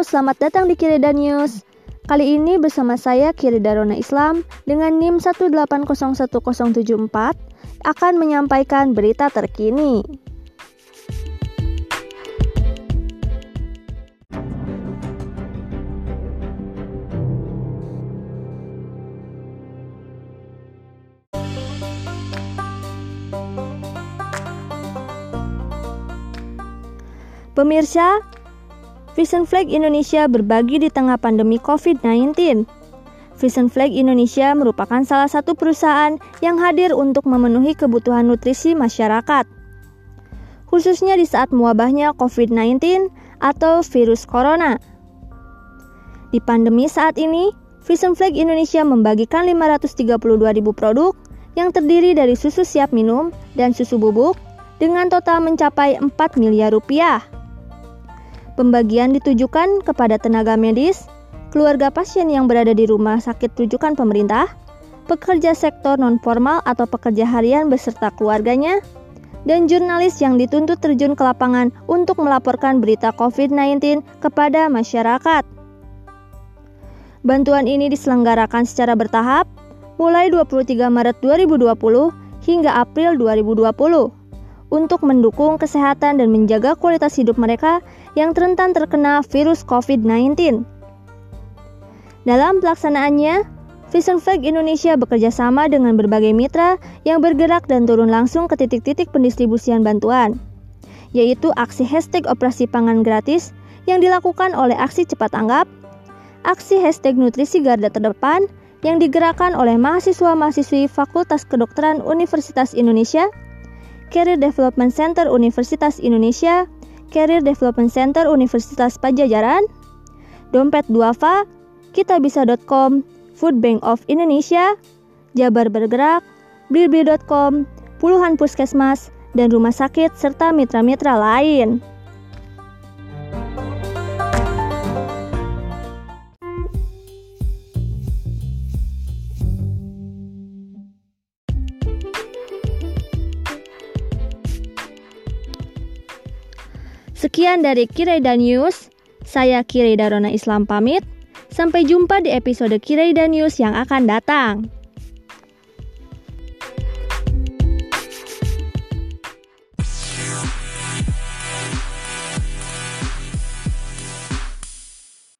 selamat datang di Kirida News. Kali ini bersama saya Kirida Rona Islam dengan NIM 1801074 akan menyampaikan berita terkini. Pemirsa, Vision Flag Indonesia berbagi di tengah pandemi COVID-19. Vision Flag Indonesia merupakan salah satu perusahaan yang hadir untuk memenuhi kebutuhan nutrisi masyarakat. Khususnya di saat mewabahnya COVID-19 atau virus corona. Di pandemi saat ini, Vision Flag Indonesia membagikan 532 ribu produk yang terdiri dari susu siap minum dan susu bubuk dengan total mencapai 4 miliar rupiah. Pembagian ditujukan kepada tenaga medis, keluarga pasien yang berada di rumah sakit rujukan pemerintah, pekerja sektor non-formal atau pekerja harian beserta keluarganya, dan jurnalis yang dituntut terjun ke lapangan untuk melaporkan berita COVID-19 kepada masyarakat. Bantuan ini diselenggarakan secara bertahap mulai 23 Maret 2020 hingga April 2020 untuk mendukung kesehatan dan menjaga kualitas hidup mereka yang rentan terkena virus COVID-19. Dalam pelaksanaannya, Vision Flag Indonesia bekerja sama dengan berbagai mitra yang bergerak dan turun langsung ke titik-titik pendistribusian bantuan, yaitu aksi hashtag operasi pangan gratis yang dilakukan oleh aksi cepat tanggap, aksi hashtag nutrisi garda terdepan yang digerakkan oleh mahasiswa-mahasiswi Fakultas Kedokteran Universitas Indonesia, Career Development Center Universitas Indonesia, Career Development Center Universitas Pajajaran, Dompet Duafa, kitabisa.com, Food Bank of Indonesia, Jabar Bergerak, blibli.com, puluhan puskesmas, dan rumah sakit serta mitra-mitra lain. Sekian dari Kireida News. Saya Kireida Rona Islam pamit. Sampai jumpa di episode Kireida News yang akan datang.